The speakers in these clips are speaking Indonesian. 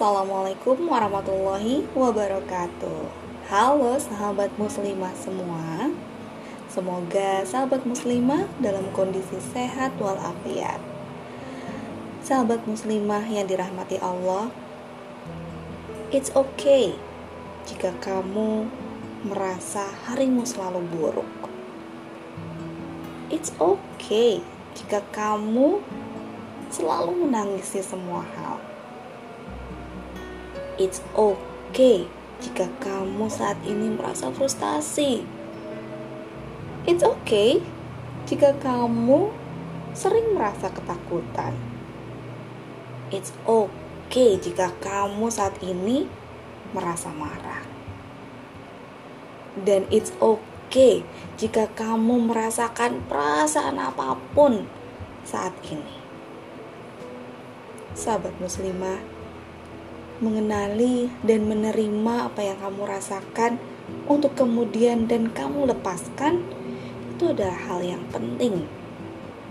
Assalamualaikum warahmatullahi wabarakatuh. Halo sahabat muslimah semua. Semoga sahabat muslimah dalam kondisi sehat walafiat. Sahabat muslimah yang dirahmati Allah It's okay jika kamu merasa harimu selalu buruk. It's okay jika kamu selalu menangisi semua hal It's okay jika kamu saat ini merasa frustasi. It's okay jika kamu sering merasa ketakutan. It's okay jika kamu saat ini merasa marah. Dan it's okay jika kamu merasakan perasaan apa pun saat ini. Sahabat muslimah, mengenali dan menerima apa yang kamu rasakan untuk kemudian dan kamu lepaskan itu adalah hal yang penting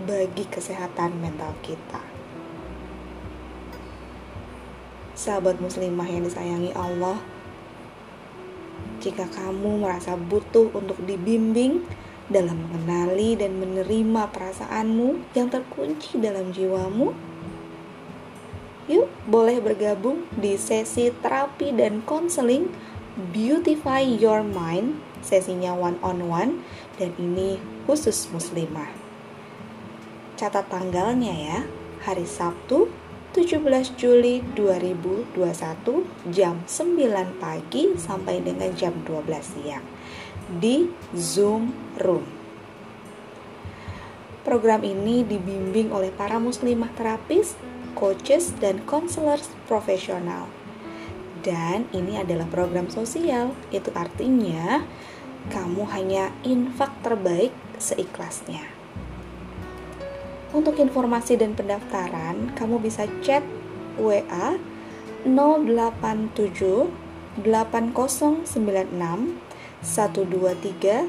bagi kesehatan mental kita. Sahabat muslimah yang disayangi Allah, jika kamu merasa butuh untuk dibimbing dalam mengenali dan menerima perasaanmu yang terkunci dalam jiwamu, Yuk, boleh bergabung di sesi terapi dan konseling Beautify Your Mind, sesinya one on one dan ini khusus muslimah. Catat tanggalnya ya, hari Sabtu 17 Juli 2021 jam 9 pagi sampai dengan jam 12 siang di Zoom Room. Program ini dibimbing oleh para muslimah terapis coaches, dan counselors profesional. Dan ini adalah program sosial, itu artinya kamu hanya infak terbaik seikhlasnya. Untuk informasi dan pendaftaran, kamu bisa chat WA 087 8096 123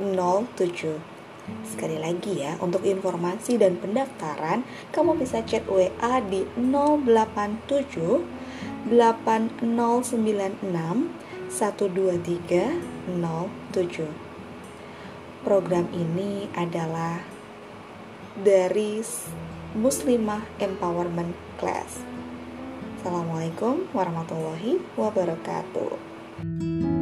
07 Sekali lagi ya, untuk informasi dan pendaftaran, kamu bisa chat WA di 087 8096 12307. Program ini adalah dari Muslimah Empowerment Class. Assalamualaikum warahmatullahi wabarakatuh.